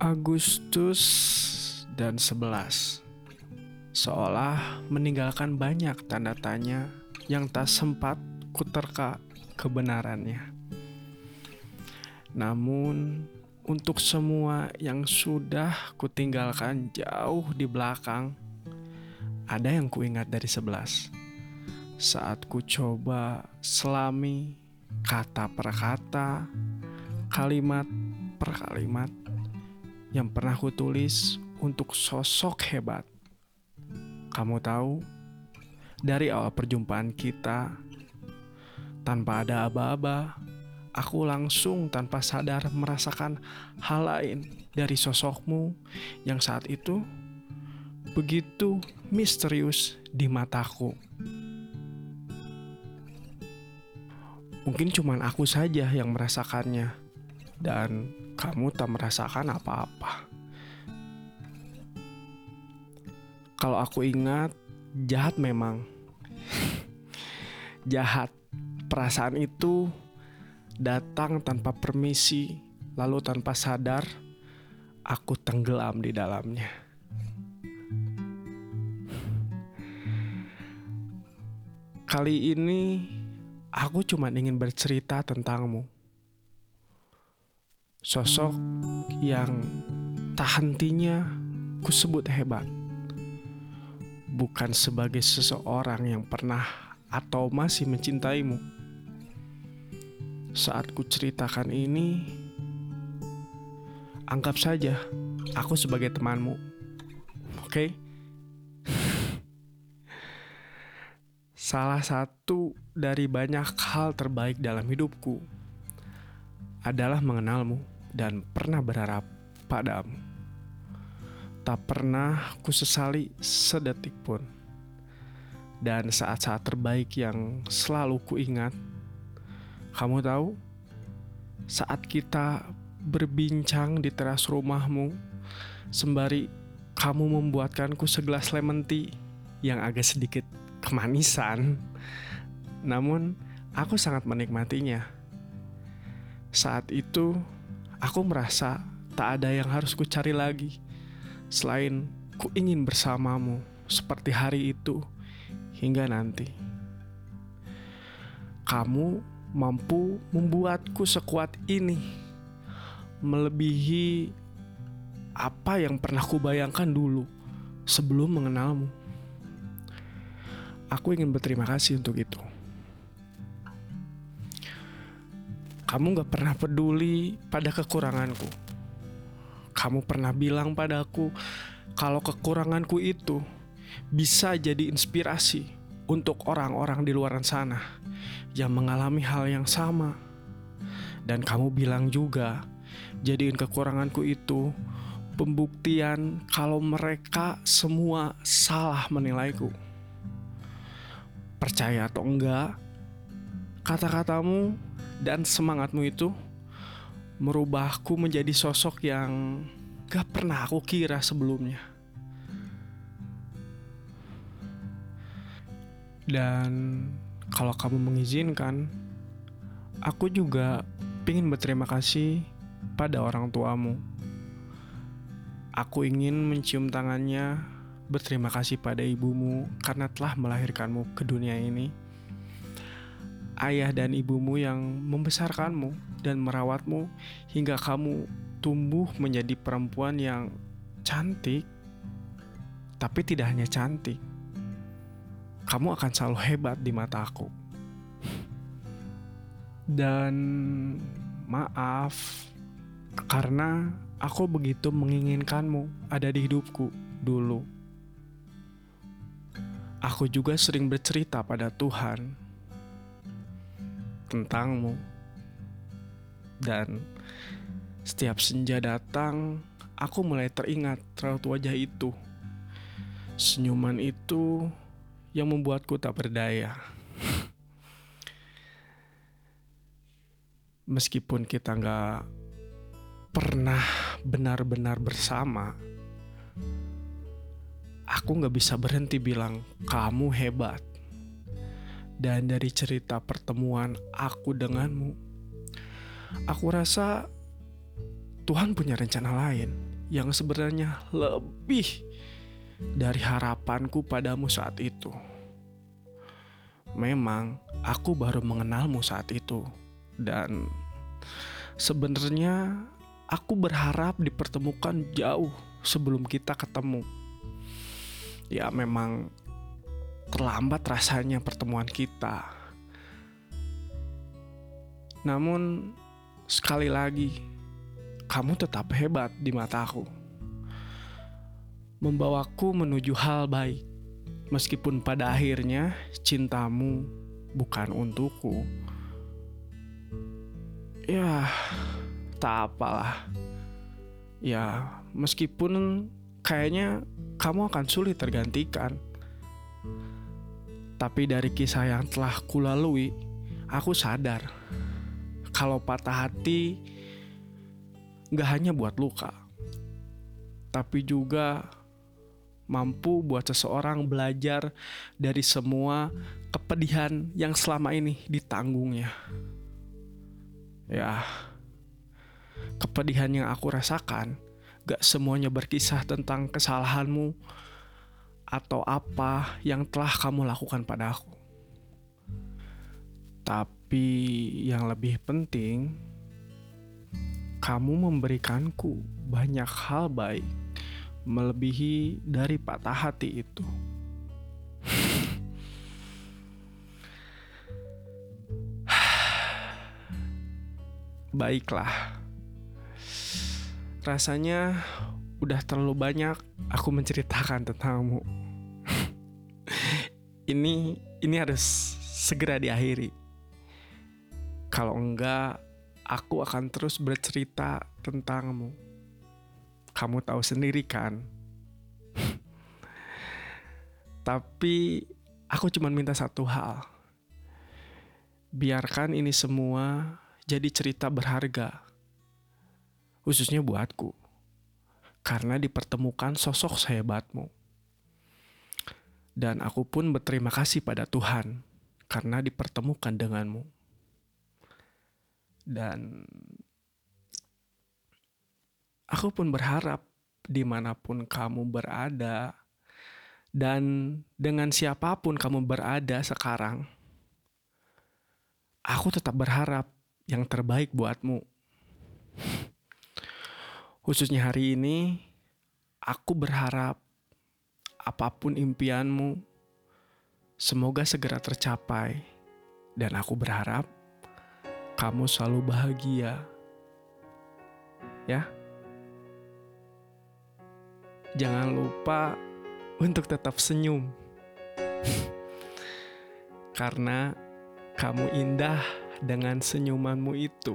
Agustus dan 11 Seolah meninggalkan banyak tanda tanya yang tak sempat kuterka kebenarannya. Namun, untuk semua yang sudah kutinggalkan jauh di belakang, ada yang kuingat dari 11. Saat ku coba selami kata per kata, kalimat per kalimat yang pernah kutulis untuk sosok hebat. Kamu tahu, dari awal perjumpaan kita, tanpa ada aba-aba, aku langsung tanpa sadar merasakan hal lain dari sosokmu yang saat itu begitu misterius di mataku. Mungkin cuma aku saja yang merasakannya, dan kamu tak merasakan apa-apa. Kalau aku ingat, jahat memang. jahat. Perasaan itu datang tanpa permisi, lalu tanpa sadar, aku tenggelam di dalamnya. Kali ini, aku cuma ingin bercerita tentangmu. Sosok yang tak hentinya kusebut hebat bukan sebagai seseorang yang pernah atau masih mencintaimu. Saat ku ceritakan ini, anggap saja aku sebagai temanmu. Oke? Okay? Salah satu dari banyak hal terbaik dalam hidupku adalah mengenalmu dan pernah berharap padamu tak pernah kusesali sedetik pun. Dan saat-saat terbaik yang selalu kuingat, kamu tahu, saat kita berbincang di teras rumahmu, sembari kamu membuatkanku segelas lemon tea yang agak sedikit kemanisan, namun aku sangat menikmatinya. Saat itu, aku merasa tak ada yang harus kucari lagi Selain ku ingin bersamamu seperti hari itu hingga nanti. Kamu mampu membuatku sekuat ini, melebihi apa yang pernah kubayangkan dulu sebelum mengenalmu. Aku ingin berterima kasih untuk itu. Kamu gak pernah peduli pada kekuranganku kamu pernah bilang padaku kalau kekuranganku itu bisa jadi inspirasi untuk orang-orang di luar sana yang mengalami hal yang sama. Dan kamu bilang juga, jadiin kekuranganku itu pembuktian kalau mereka semua salah menilaiku. Percaya atau enggak, kata-katamu dan semangatmu itu merubahku menjadi sosok yang gak pernah aku kira sebelumnya. Dan kalau kamu mengizinkan, aku juga ingin berterima kasih pada orang tuamu. Aku ingin mencium tangannya, berterima kasih pada ibumu karena telah melahirkanmu ke dunia ini ayah dan ibumu yang membesarkanmu dan merawatmu hingga kamu tumbuh menjadi perempuan yang cantik, tapi tidak hanya cantik. Kamu akan selalu hebat di mata aku. Dan maaf karena aku begitu menginginkanmu ada di hidupku dulu. Aku juga sering bercerita pada Tuhan tentangmu. Dan setiap senja datang, aku mulai teringat raut wajah itu. Senyuman itu yang membuatku tak berdaya. Meskipun kita nggak pernah benar-benar bersama, aku nggak bisa berhenti bilang kamu hebat. Dan dari cerita pertemuan aku denganmu, aku rasa Tuhan punya rencana lain. yang sebenarnya lebih dari harapanku padamu saat itu. Memang aku baru mengenalmu saat itu dan sebenarnya aku berharap dipertemukan jauh sebelum kita ketemu. Ya memang terlambat rasanya pertemuan kita. Namun sekali lagi kamu tetap hebat di mataku. Membawaku menuju hal baik. Meskipun pada akhirnya cintamu bukan untukku. Ya, tak apalah. Ya, meskipun kayaknya kamu akan sulit tergantikan. Tapi dari kisah yang telah kulalui, aku sadar kalau patah hati gak hanya buat luka, tapi juga mampu buat seseorang belajar dari semua kepedihan yang selama ini ditanggungnya. Ya, kepedihan yang aku rasakan gak semuanya berkisah tentang kesalahanmu atau apa yang telah kamu lakukan pada aku. Tapi yang lebih penting, kamu memberikanku banyak hal baik melebihi dari patah hati itu. Baiklah, rasanya udah terlalu banyak aku menceritakan tentangmu. Ini ini harus segera diakhiri. Kalau enggak, aku akan terus bercerita tentangmu kamu tahu sendiri kan. Tapi aku cuma minta satu hal. Biarkan ini semua jadi cerita berharga. Khususnya buatku. Karena dipertemukan sosok sehebatmu. Dan aku pun berterima kasih pada Tuhan karena dipertemukan denganmu. Dan Aku pun berharap di mana pun kamu berada dan dengan siapa pun kamu berada sekarang, aku tetap berharap yang terbaik buatmu. Khususnya hari ini, aku berharap apa pun impianmu, semoga segera tercapai, dan aku berharap kamu selalu bahagia. Ya jangan lupa untuk tetap senyum. Karena kamu indah dengan senyumanmu itu.